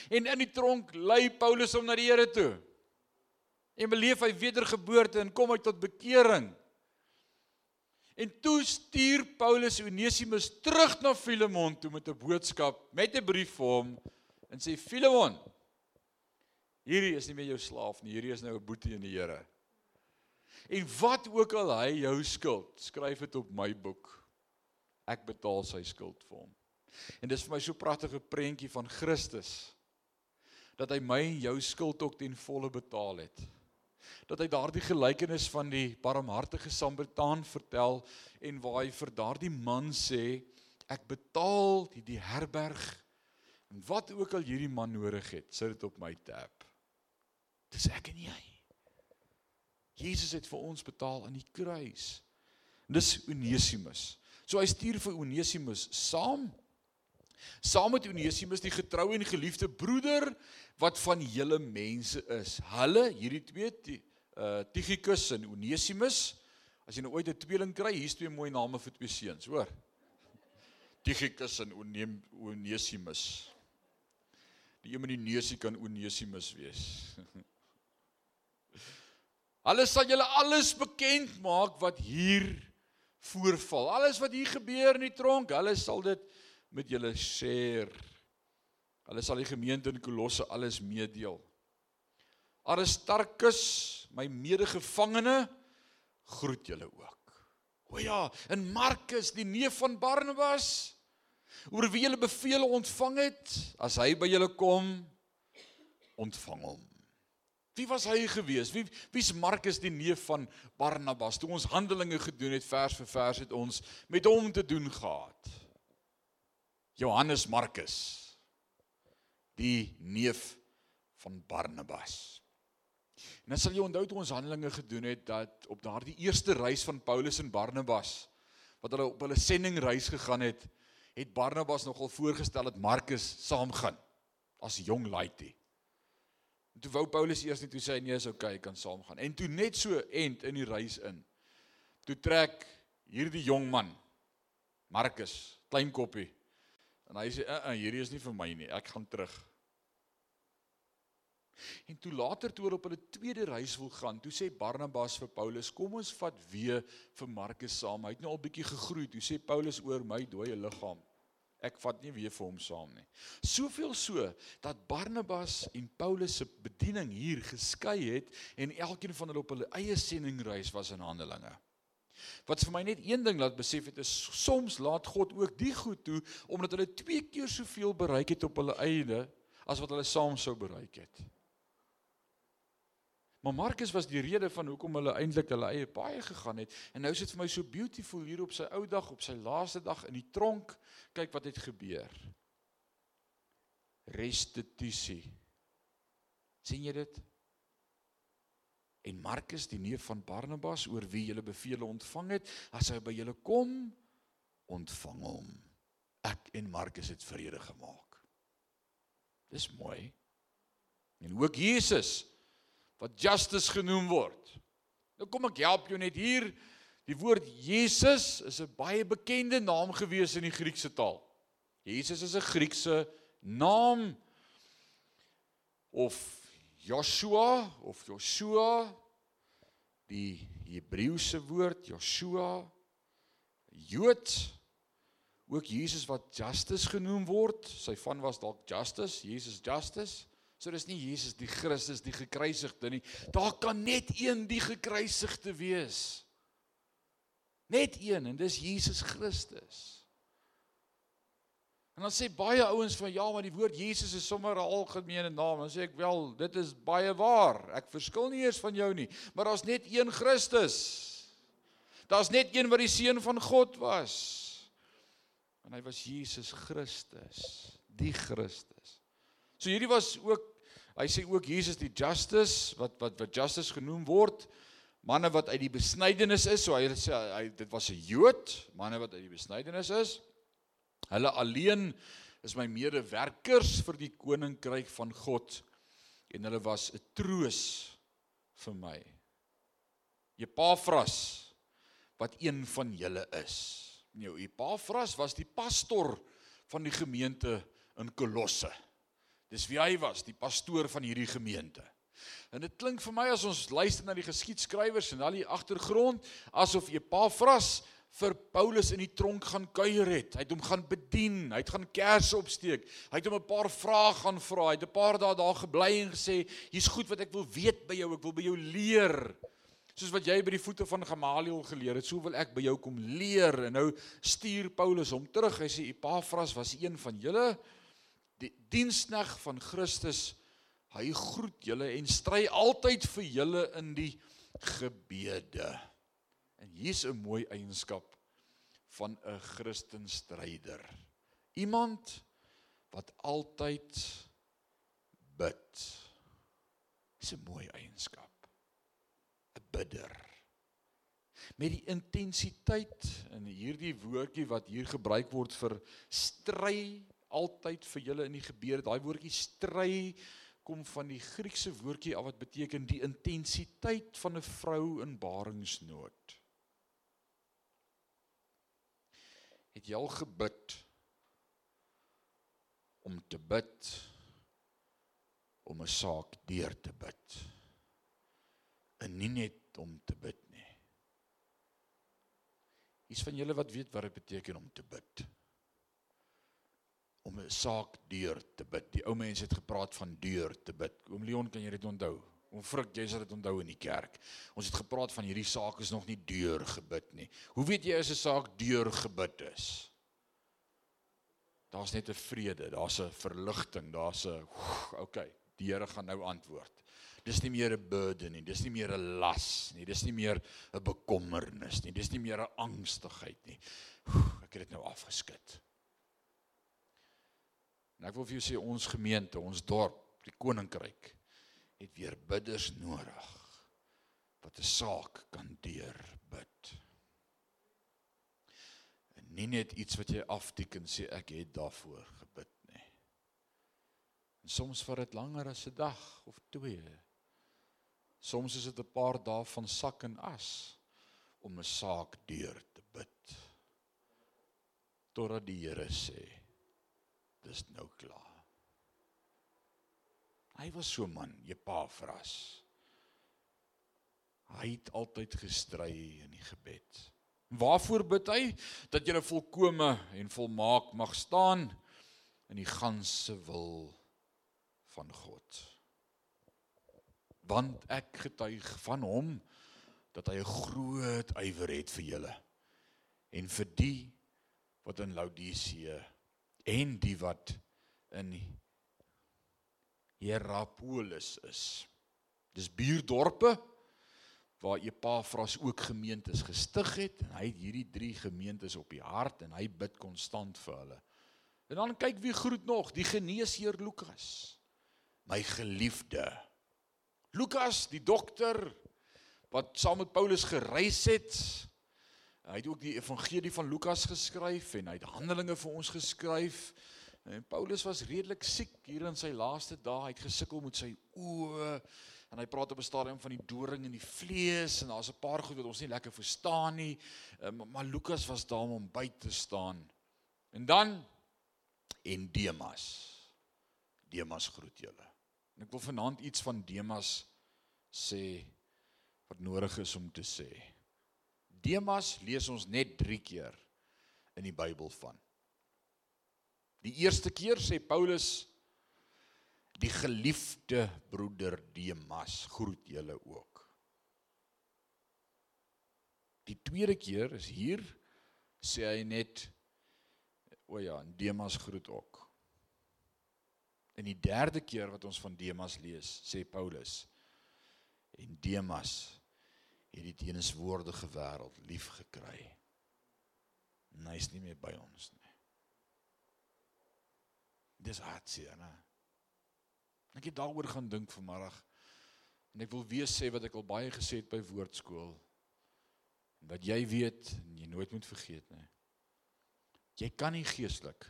En in die tronk lei Paulus hom na die Here toe. En beleef hy wedergeboorte en kom hy tot bekering. En toe stuur Paulus Onesimus terug na Filemon toe met 'n boodskap, met 'n brief vir hom en sê Filemon, hierdie is nie meer jou slaaf nie, hierdie is nou 'n boetie in die Here. En wat ook al hy jou skuld, skryf dit op my boek. Ek betaal sy skuld vir hom. En dis vir my so 'n pragtige prentjie van Christus dat hy my en jou skuld ook ten volle betaal het dat hy daardie gelykenis van die barmhartige Samaritaan vertel en waar hy vir daardie man sê ek betaal die die herberg En wat ook al hierdie man nodig het, sit dit op my tab. Dis ek en jy. Jesus het vir ons betaal aan die kruis. Dis Onesimus. So hy stuur vir Onesimus saam saam met Onesimus die getroue en geliefde broeder wat van julle mense is. Hulle hierdie twee die, uh Tychicus en Onesimus. As jy nou ooit 'n tweeling kry, hier's twee mooi name vir twee seuns, hoor. Tychicus en Onesimus. Die een met die neusie kan Onesimus wees. Hulle sal julle alles bekend maak wat hier voorval. Alles wat hier gebeur in die tronk, hulle sal dit met julle share. Hulle sal die gemeente in Kolosse alles meedeel. Aristarchus, my medegevangene, groet julle ook. O ja, en Markus, die neef van Barnabas, oor wie julle beveel ontvang het, as hy by julle kom, ontvang hom. Wie was hy gewees? Wie wie's Markus die neef van Barnabas? Toe ons Handelinge gedoen het vers vir vers het ons met hom te doen gehad. Johannes Markus die neef van Barnabas. En dan sal jy onthou toe ons Handelinge gedoen het dat op daardie eerste reis van Paulus en Barnabas wat hulle op hulle sendingreis gegaan het, het Barnabas nogal voorgestel dat Markus saamgaan as jong laity. En toe wou Paulus eers net toe sê nee, is okay, kan saamgaan. En toe net so end in die reis in. Toe trek hierdie jong man Markus, klein koppie. En hy sê, "Uh, uh hierdie is nie vir my nie. Ek gaan terug." En toe later toe hulle op hulle tweede reis wil gaan, toe sê Barnabas vir Paulus, "Kom ons vat weer vir Markus saam. Hy het nou al bietjie gegroei." Toe sê Paulus oor my dooie liggaam, Ek vat nie weer vir hom saam nie. Soveel so dat Barnabas en Paulus se bediening hier geskei het en elkeen van hulle op hulle eie sendingreis was in Handelinge. Wat vir my net een ding laat besef het is soms laat God ook die goed toe omdat hulle twee keer soveel bereik het op hulle eie as wat hulle saam sou bereik het. Maar Markus was die rede van hoekom hulle eintlik hulle eie paaie gegaan het. En nou is dit vir my so beautiful hier op sy ou dag, op sy laaste dag in die tronk. Kyk wat het gebeur. Restituisie. sien jy dit? En Markus, die neef van Barnabas, oor wie julle beveel ontvang het, as hy by julle kom, ontvang hom. Ek en Markus het vrede gemaak. Dis mooi. En ook Jesus wat Justus genoem word. Nou kom ek help jou net hier. Die woord Jesus is 'n baie bekende naam gewees in die Griekse taal. Jesus is 'n Griekse naam of Joshua of Joshua die Hebreëse woord Joshua Jood ook Jesus wat Justus genoem word sy van was dalk Justus Jesus Justus So dis nie Jesus die Christus die gekruisigde nie. Daar kan net een die gekruisigde wees. Net een en dis Jesus Christus. En dan sê baie ouens van ja, maar die woord Jesus is sommer 'n algemene naam. Dan sê ek wel, dit is baie waar. Ek verskil nie eers van jou nie, maar daar's net een Christus. Daar's net een wat die seun van God was. En hy was Jesus Christus, die Christus. So hierdie was ook hy sê ook Jesus die justice wat wat wat justice genoem word manne wat uit die besnydenis is so hy sê hy dit was 'n Jood manne wat uit die besnydenis is hulle alleen is my medewerkers vir die koninkryk van God en hulle was 'n troos vir my. Epafras wat een van julle is. Nou Epafras was die pastor van die gemeente in Kolosse. Dis wie hy was, die pastoor van hierdie gemeente. En dit klink vir my as ons luister na die geskiedskrywers en al die agtergrond asof Epafras vir Paulus in die tronk gaan kuier het. Hy het hom gaan bedien, hy het gaan kersse opsteek. Hy het hom 'n paar vrae gaan vra. Hy het 'n paar dae daar gebly en gesê, "Hier's goed wat ek wil weet by jou. Ek wil by jou leer." Soos wat jy by die voete van Gamaliel geleer het, so wil ek by jou kom leer. En nou stuur Paulus hom terug. Hy sê Epafras was een van julle die dienskneg van Christus hy groet julle en stry altyd vir julle in die gebede. En hier's 'n mooi eienskap van 'n Christenstryder. Iemand wat altyd bid. Dis 'n mooi eienskap. 'n Bidder. Met die intensiteit in hierdie woordjie wat hier gebruik word vir stry altyd vir julle in die gebede. Daai woordjie stry kom van die Griekse woordjie af wat beteken die intensiteit van 'n vrou in baringsnood. Het jy al gebid om te bid om 'n saak deur te bid? En nie net om te bid nie. Is van julle wat weet wat dit beteken om te bid? om 'n saak deur te bid. Die ou mense het gepraat van deur te bid. Oom Leon, kan jy dit onthou? Om frik jy sal dit onthou in die kerk. Ons het gepraat van hierdie saak is nog nie deur gebid nie. Hoe weet jy as 'n saak deur gebid is? Daar's net 'n vrede, daar's 'n verligting, daar's 'n okay, die Here gaan nou antwoord. Dis nie meer 'n burden nie, dis nie meer 'n las nie, dis nie meer 'n bekommernis nie, dis nie meer 'n angstigheid nie. Ek het dit nou afgeskit. En ek wil vir jou sê ons gemeente, ons dorp, die koninkryk het weer bidders nodig wat 'n saak kan deurbid. En nie net iets wat jy afteken sê ek het daarvoor gebid nie. En soms vat dit langer as 'n dag of twee. Soms is dit 'n paar dae van sak en as om 'n saak deur te bid. Totdat die Here sê dis nou klaar. Hy was so man, Epafras. Hy het altyd gestry in die gebed. Waarvoor bid hy? Dat jy volkome en volmaak mag staan in die ganse wil van God. Want ek getuig van hom dat hy 'n groot ywer het vir julle en vir die wat in Laodicea en die wat in Hierapolis is. Dis buurdorpe waar Epafras ook gemeentes gestig het en hy het hierdie drie gemeentes op die hart en hy bid konstant vir hulle. En dan kyk wie groet nog, die geneesheer Lukas. My geliefde. Lukas, die dokter wat saam met Paulus gereis het, Hy het ook die evangelie van Lukas geskryf en hy het Handelinge vir ons geskryf. En Paulus was redelik siek hier in sy laaste dae. Hy het gesukkel met sy oë en hy praat op 'n stadium van die doring in die vlees en daar's 'n paar goed wat ons nie lekker verstaan nie. Um, maar Lukas was daar om by te staan. En dan en Demas. Demas groet julle. En ek wil vanaand iets van Demas sê wat nodig is om te sê. Demas lees ons net 3 keer in die Bybel van. Die eerste keer sê Paulus die geliefde broeder Demas groet julle ook. Die tweede keer is hier sê hy net o ja, Demas groet ook. In die derde keer wat ons van Demas lees, sê Paulus en Demas het die teenswoordige wêreld lief gekry. En hy is nie meer by ons nie. Dis hartseer, né? Ek het daaroor gaan dink vanmiddag. En ek wil weer sê wat ek al baie gesê het by woordskool. Dat jy weet en jy nooit moet vergeet nie. Jy kan nie geestelik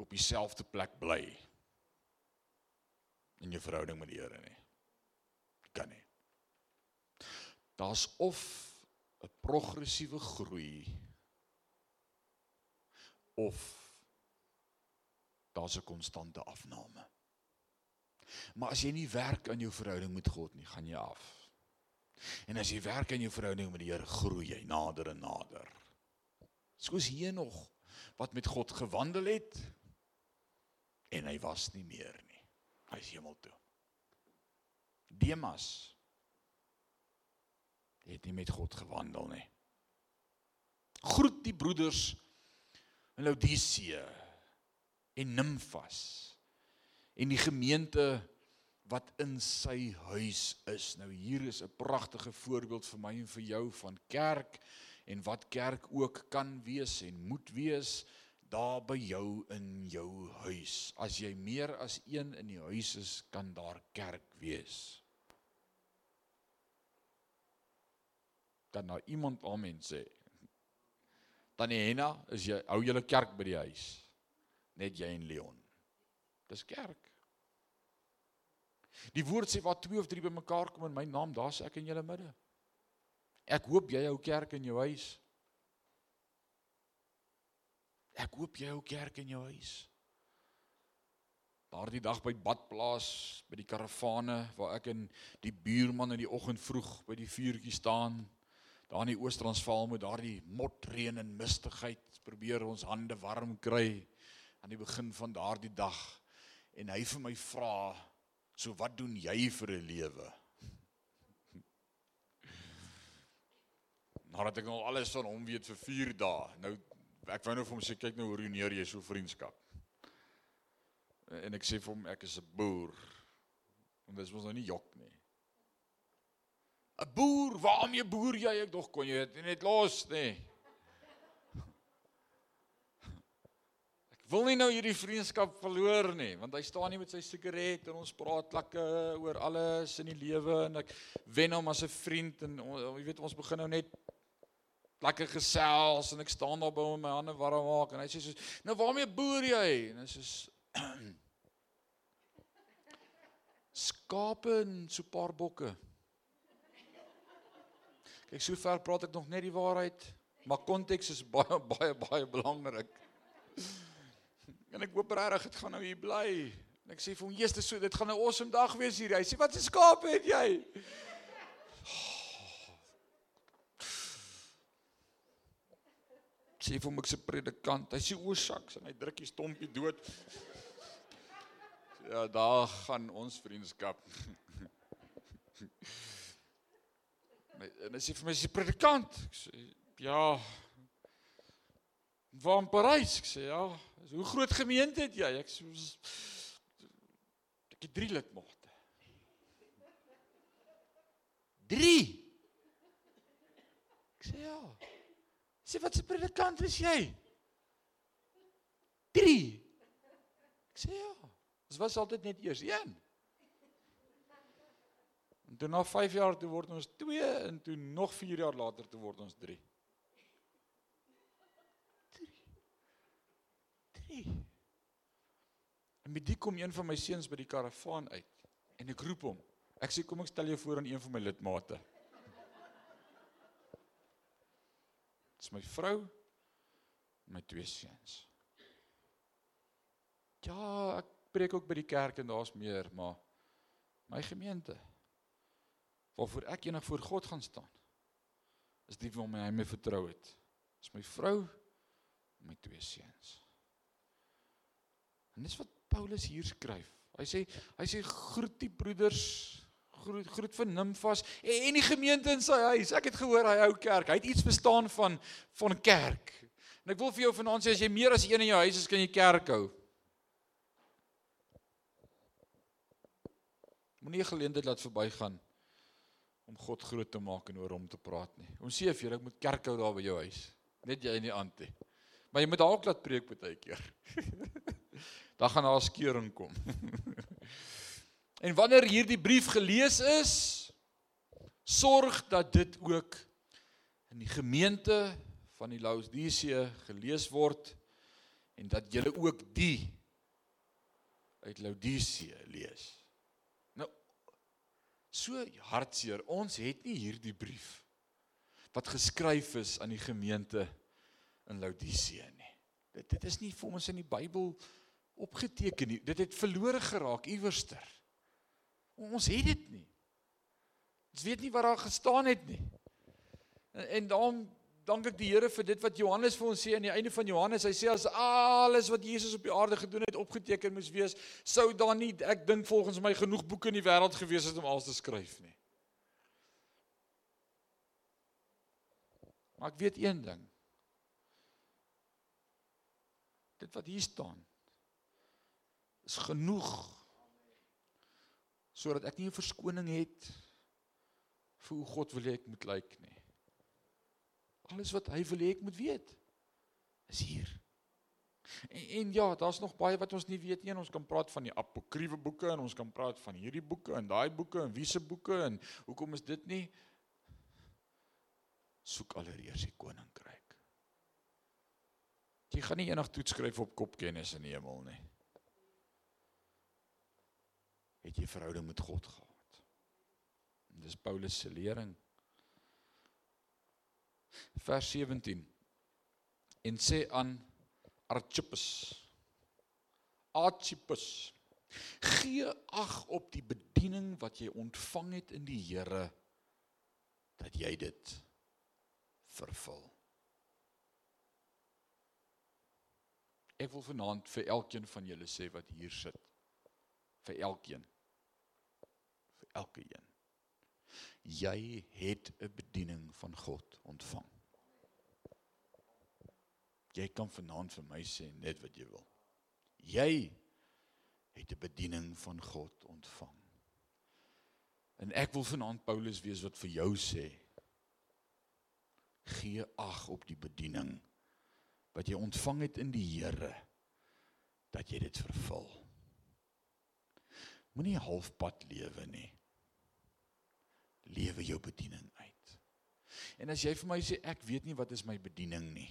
op dieselfde plek bly in jou verhouding met die Here nie. Kan nie daar's of 'n progressiewe groei of daar's 'n konstante afname. Maar as jy nie werk aan jou verhouding met God nie, gaan jy af. En as jy werk aan jou verhouding met die Here, groei jy nader en nader. Soos hier nog wat met God gewandel het en hy was nie meer nie. Hy is hemel toe. Demas het nie met God gewandel nie. Groet die broeders in Laodicea en Nimfas en die gemeente wat in sy huis is. Nou hier is 'n pragtige voorbeeld vir my en vir jou van kerk en wat kerk ook kan wees en moet wees. daar by jou in jou huis. As jy meer as een in die huis is, kan daar kerk wees. Kan nou iemand amen sê? Tannie Henna, is jy hou julle kerk by die huis? Net jy en Leon. Dis kerk. Die woord sê waar twee of drie bymekaar kom in my naam, daar's ek in julle midde. Ek hoop jy hou kerk in jou huis. Ek hoop jy hou kerk in jou huis. Daardie dag by badplaas by die karavane waar ek en die buurman in die oggend vroeg by die vuurtjie staan, daar in die Oos-Transvaal met daardie motreën en mistigheid, probeer ons hande warm kry aan die begin van daardie dag en hy vir my vra So wat doen jy vir 'n lewe? Nadat ek al alles van hom weet vir 4 dae. Nou ek wou nou vir hom sê kyk nou hoe ruineer jy so vriendskap. En ek sê vir hom ek is 'n boer. Want dit mos nou nie jok nie. 'n Boer, waarmee boer jy? Ek dog kon jy dit net los nê. Nee. Wil nie nou hierdie vriendskap verloor nie want hy staan nie met sy sigaret en ons praat lekker oor alles in die lewe en ek wen hom as 'n vriend en jy weet ons begin nou net lekker gesels en ek staan daar by hom my hande warm maak en hy sê so nou waarmee boer jy? En hy sê skape en so paar bokke. Kyk so ver praat ek nog net die waarheid maar konteks is baie baie baie belangrik En ek hoop regtig dit gaan nou hier bly. En ek sê vir hom, "Jesus, so dit gaan 'n awesome dag wees hier." Hy sê, "Wat 'n skaap het jy?" Sê vir hom ek se predikant. Hy sê, "O saks," en hy druk die stompie dood. Ja, daar gaan ons vriendskap. En hy sê vir my, "Jy predikant." Ek sê, "Ja." Waar in Parys? Ek sê, "Ja." Hoe groot gemeente het jy? Ek so ek het 3 lidmate. 3. Ek sê ja. Sê wat se predikant is jy? 3. Ek sê ja. Dit was altyd net eers 1. En toe na 5 jaar toe word ons 2 en toe nog 4 jaar later toe word ons 3. Nie. En met die kom een van my seuns by die karavaan uit en ek roep hom. Ek sê kom ek stel jou voor aan een van my lidmate. Dis my vrou en my twee seuns. Ja, ek preek ook by die kerk en daar's meer, maar my gemeente waarvoor ek eendag voor God gaan staan is die wie my hy my vertrou het. Dis my vrou en my twee seuns. En dis wat Paulus hier skryf. Hy sê hy sê groet die broeders, groet groet vir Nimfas en, en die gemeente in sy huis. Ek het gehoor hy hou kerk. Hy het iets verstaan van van kerk. En ek wil vir jou vanaand sê as jy meer as een in jou huis is, kan jy kerk hou. Moenie 'n geleentheid laat verbygaan om God groot te maak en oor hom te praat nie. Ons sê vir jou ek moet kerk hou daar by jou huis. Net jy in die aand. Maar jy moet dalk laat preek baie keer. dan gaan daar 'n skeuring kom. en wanneer hierdie brief gelees is, sorg dat dit ook in die gemeente van die Laodicea gelees word en dat julle ook die uit Laodicea lees. Nou so hartseer, ons het nie hierdie brief wat geskryf is aan die gemeente in Laodicea nie. Dit dit is nie vir ons in die Bybel opgeteken nie. Dit het verlore geraak iewerster. Ons het dit nie. Ons weet nie wat daar gestaan het nie. En, en daarom dank ek die Here vir dit wat Johannes vir ons sê aan die einde van Johannes. Hy sê as alles wat Jesus op die aarde gedoen het opgeteken moes wees, sou daar nie ek dink volgens my genoeg boeke in die wêreld gewees het om alles te skryf nie. Maar ek weet een ding. Dit wat hier staan is genoeg sodat ek nie 'n verskoning het vir hoe God wil hê ek moet lyk nie. Alles wat hy wil hê ek moet weet is hier. En, en ja, daar's nog baie wat ons nie weet nie. Ons kan praat van die apokriewe boeke en ons kan praat van hierdie boeke en daai boeke en wiese boeke en hoekom is dit nie soek allereers die koninkryk. Jy gaan nie eendag toets skryf op kopkennis in die hemel nie. Het jy verhouding met God gehad? En dis Paulus se lering. Vers 17 en sê aan Archippus Archippus gee ag op die bediening wat jy ontvang het in die Here dat jy dit vervul. Ek wil vanaand vir elkeen van julle sê wat hier sit. Vir elkeen. Vir elke een. Jy het 'n bediening van God ontvang. Jy kan vanaand vir my sê net wat jy wil. Jy het 'n bediening van God ontvang. En ek wil vanaand Paulus wees wat vir jou sê gee ag op die bediening wat jy ontvang het in die Here dat jy dit vervul. Moenie halfpad lewe nie. Lewe jou bediening uit. En as jy vir my sê ek weet nie wat is my bediening nie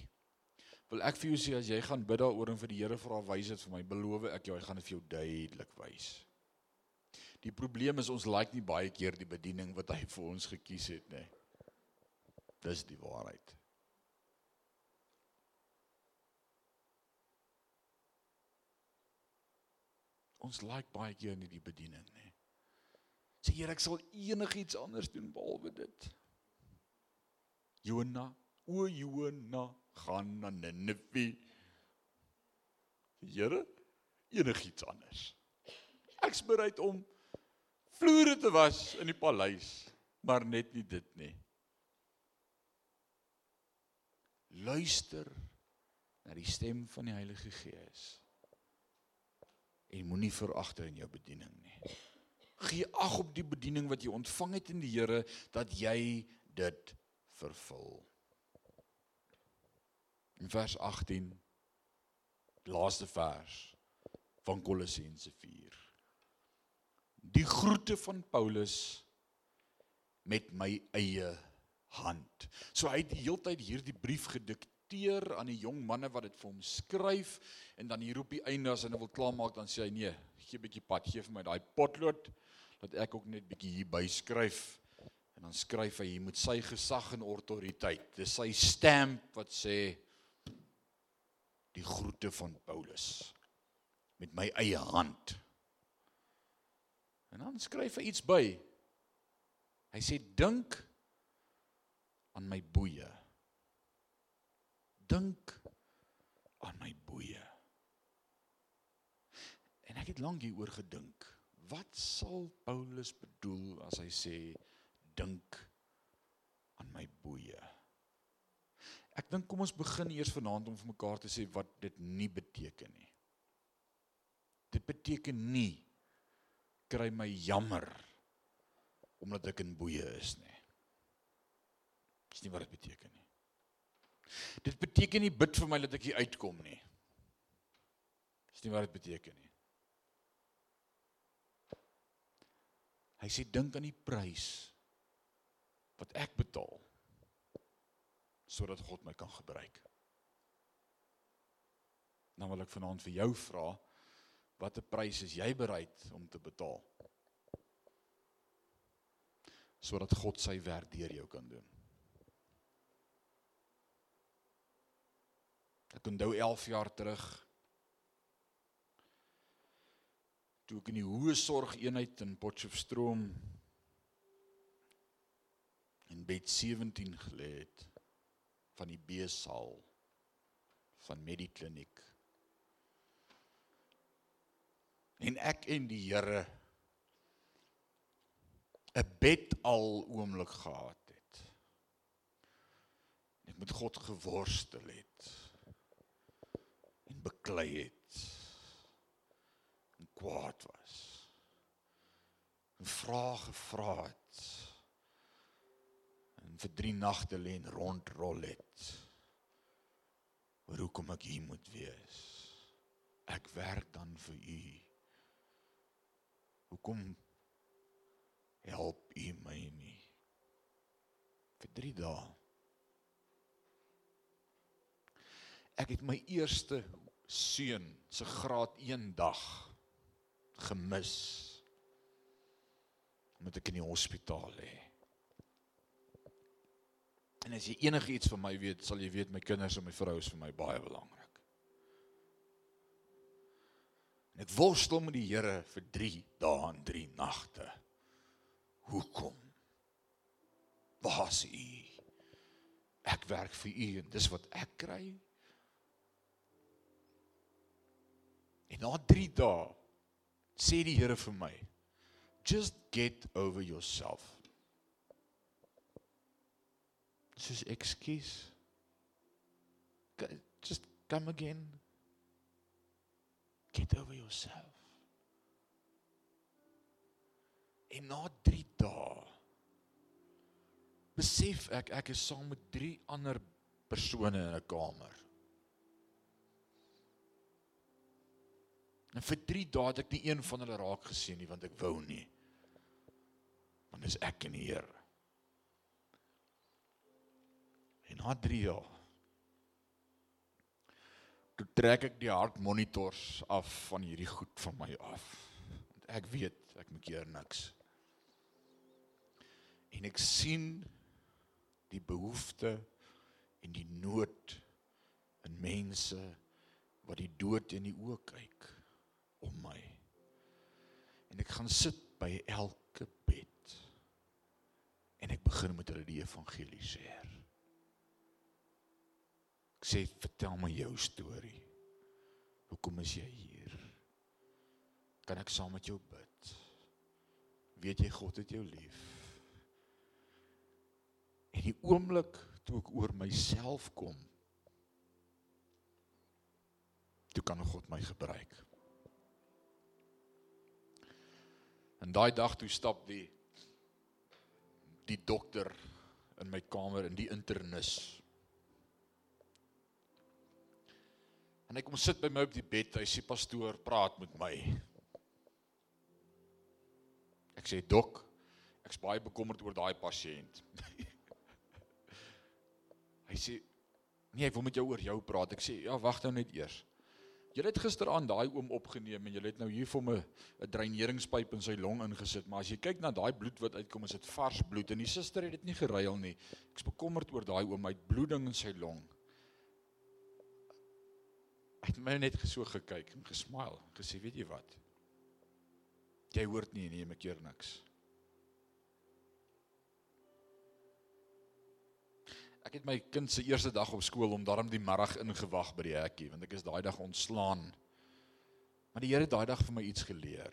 wil ek vir jou sê as jy gaan bid daaroor en vir die Here vra wys dit vir my, beloof ek jou hy gaan dit vir jou duidelik wys. Die probleem is ons like nie baie keer die bediening wat hy vir ons gekies het nie. Dis die waarheid. Ons like baie keer nie die bediening nie. Sê Here, ek sal enigiets anders doen behalwe dit. Jona, o Jona, gaan na Ninive. Here, enigiets anders. Ek's bereid om vloere te was in die paleis, maar net nie dit nie. Luister na die stem van die Heilige Gees. En moenie veragter in jou bediening nie. Gee ag op die bediening wat jy ontvang het in die Here dat jy dit vervul. In vers 18 laaste vers van Kolossense 4 die groete van Paulus met my eie hand. So hy het die heeltyd hierdie brief gedikteer aan die jong manne wat dit vir hom skryf en dan hier op die einde as hy nou wil klaarmaak dan sê hy nee gee 'n bietjie pad gee vir my daai potlood dat ek ook net bietjie hier byskryf en dan skryf hy hier met sy gesag en autoriteit dis sy stamp wat sê die groete van Paulus met my eie hand. En dan skryf hy iets by. Hy sê dink aan my boeye. Dink aan my boeye. En ek het lank hieroor gedink. Wat sal Paulus bedoel as hy sê dink aan my boeye? Ek dink kom ons begin eers vanaand om vir mekaar te sê wat dit nie beteken nie. Dit beteken nie kry my jammer omdat ek in boeye is nie. Dis nie wat dit beteken nie. Dit beteken nie bid vir my dat ek hier uitkom nie. Dis nie wat dit beteken nie. Hy sê dink aan die prys wat ek betaal sodat God my kan gebruik. Nou wil ek vanaand vir jou vra, watter prys is jy bereid om te betaal? sodat God sy werk deur jou kan doen. Ek onthou 11 jaar terug toe ek in die hoë sorg eenheid in Potchefstroom in bed 17 gelê het van die B-saal van Medikliniek. En ek en die Here 'n bed al oomblik gehad het. Ek met God geworstel het beklei het en kwaad was. En vrae gevra het vir 3 nagte lê en rondrol het. oor hoekom ek hier moet wees. Ek werk dan vir u. Hoekom help u my nie? Vir 3 dae. Ek het my eerste seun se graad 1 dag gemis. Omdat ek in die hospitaal lê. En as jy enigiets van my weet, sal jy weet my kinders en my vrou is vir my baie belangrik. En ek worstel met die Here vir 3 dae en 3 nagte. Hoekom? Waar is u? Ek werk vir u en dis wat ek kry. En na 3 dae sê die Here vir my, just get over yourself. Soos ekskuus. Just come again. Get over yourself. En na 3 dae besef ek ek is saam met 3 ander persone in 'n kamer. En vir 3 dae het ek nie een van hulle raak gesien nie want ek wou nie. Want dis ek en die Here. En na 3 dae toe trek ek die hartmonitors af van hierdie goed van my af. Want ek weet ek maak hier niks. En ek sien die behoefte en die nood in mense wat die dood in die oë kyk om my. En ek gaan sit by elke bed. En ek begin met hulle die evangelie share. Ek sê vertel my jou storie. Hoekom is jy hier? Kan ek saam met jou bid? Weet jy God het jou lief? En die oomblik toe ek oor myself kom, toe kan God my gebruik. En daai dag toe stap die die dokter in my kamer in die internis. En hy kom sit by my op die bed. Hy sê pastoor, praat met my. Ek sê dok, ek's baie bekommerd oor daai pasiënt. hy sê nee, ek wil met jou oor jou praat. Ek sê ja, wag nou net eers. Jy het gisteraand daai oom opgeneem en jy het nou hier vir hom 'n dreineringspyp in sy long ingesit, maar as jy kyk na daai bloed wat uitkom, is dit vars bloed en die suster het dit nie geruil nie. Ek's bekommerd oor daai oom, hy het bloeding in sy long. Hy het my net geso gekyk en gesmile en gesê, "Weet jy wat? Jy hoort nie nie, ek keer niks." Ek het my kind se eerste dag op skool om daarom die middag ingewag by die hekkie want ek is daai dag ontslaan. Maar die Here het daai dag vir my iets geleer.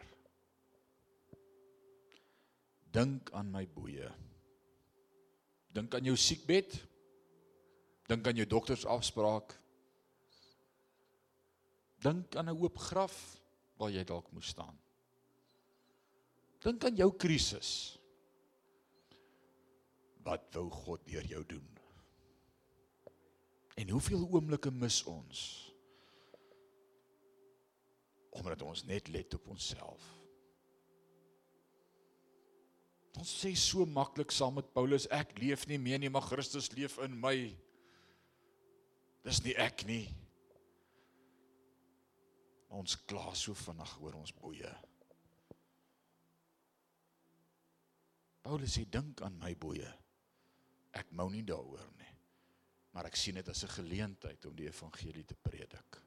Dink aan my boeye. Dink aan jou siekbed. Dink aan jou doktersafspraak. Dink aan 'n oop graf waar jy dalk moes staan. Dink aan jou krisis. Wat wou God deur jou doen? En hoeveel oomblikke mis ons? Omdat ons net let op onsself. Ons sê so maklik saam met Paulus, ek leef nie meer nie, maar Christus leef in my. Dis nie ek nie. Ons kla so vinnig oor ons boeye. Paulus sê dink aan my boeye. Ek mou nie daaroor maar ek sien dit as 'n geleentheid om die evangelie te predik.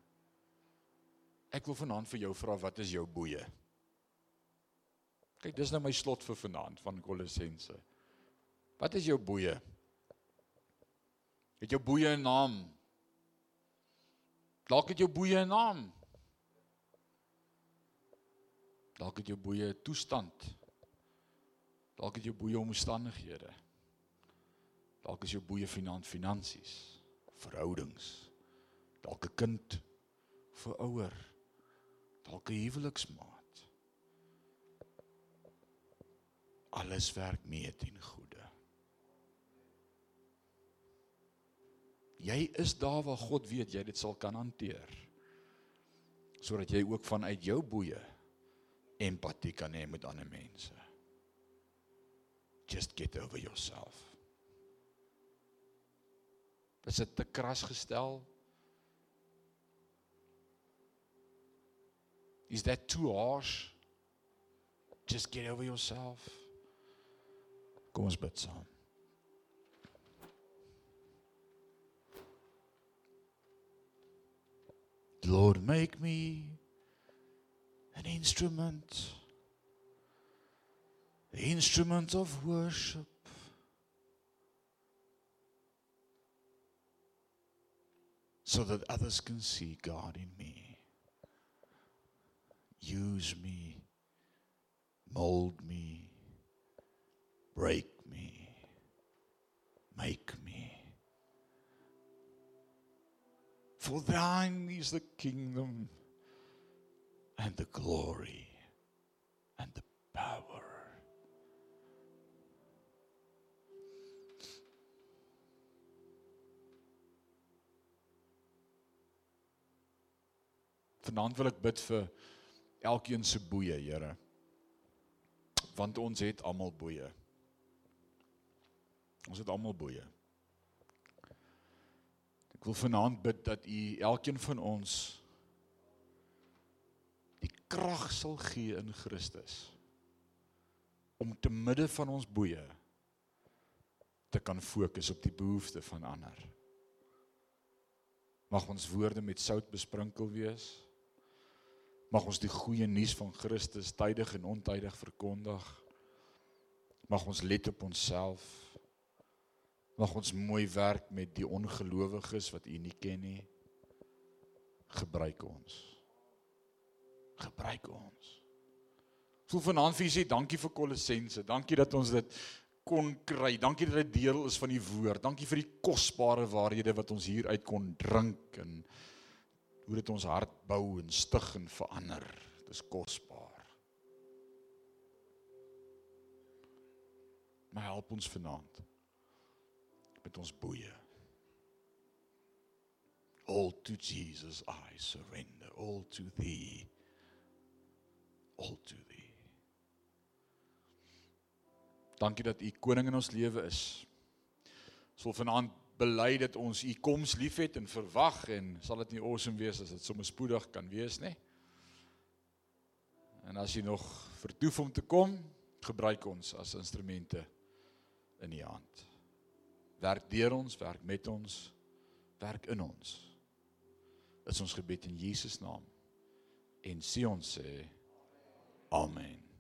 Ek wil vanaand vir jou vra wat is jou boeye? Kyk, dis nou my slot vir vanaand van Kolossense. Wat is jou boeye? Het jou boeye 'n naam? Dalk het jou boeye 'n naam. Dalk het jou boeye 'n toestand. Dalk het jou boeye omstandighede. Dalk is jou boeye finansies, finansies, verhoudings. Dalk 'n kind vir ouer. Dalk 'n huweliksmaat. Alles werk mee ten goeie. Jy is daar waar God weet jy dit sal kan hanteer. sodat jy ook vanuit jou boeye empatie kan hê met ander mense. Just get over yourself. Is dit te kras gestel? Is that too harsh? Just get over yourself. Kom ons bid saam. Lord, make me an instrument, the instrument of worship. So that others can see God in me. Use me, mold me, break me, make me. For thine is the kingdom and the glory and the power. Vanaand wil ek bid vir elkeen se boeye, Here. Want ons het almal boeye. Ons het almal boeye. Ek wil vanaand bid dat U elkeen van ons die krag sal gee in Christus om te midde van ons boeye te kan fokus op die behoeftes van ander. Mag ons woorde met sout besprinkel wees. Mag ons die goeie nuus van Christus tydig en ontydig verkondig. Mag ons let op onsself. Mag ons mooi werk met die ongelowiges wat U nie ken nie. Gebruik ons. Gebruik ons. Voel vanaand vir u sê dankie vir Kolossense. Dankie dat ons dit kon kry. Dankie dat dit deel is van die woord. Dankie vir die kosbare waarhede wat ons hier uit kon drink en hoe dit ons hart bou en stig en verander. Dis kosbaar. Maar help ons vanaand met ons boeye. All to Jesus I surrender, all to thee. All to thee. Dankie dat u koning in ons lewe is. Ons wil vanaand bely dat ons u koms liefhet en verwag en sal dit nie awesome wees as dit sommer spoedig kan wees nie. En as jy nog vertoef om te kom, gebruik ons as instrumente in u hand. Werk deur ons, werk met ons, werk in ons. Is ons gebed in Jesus naam. En sien ons sê Amen.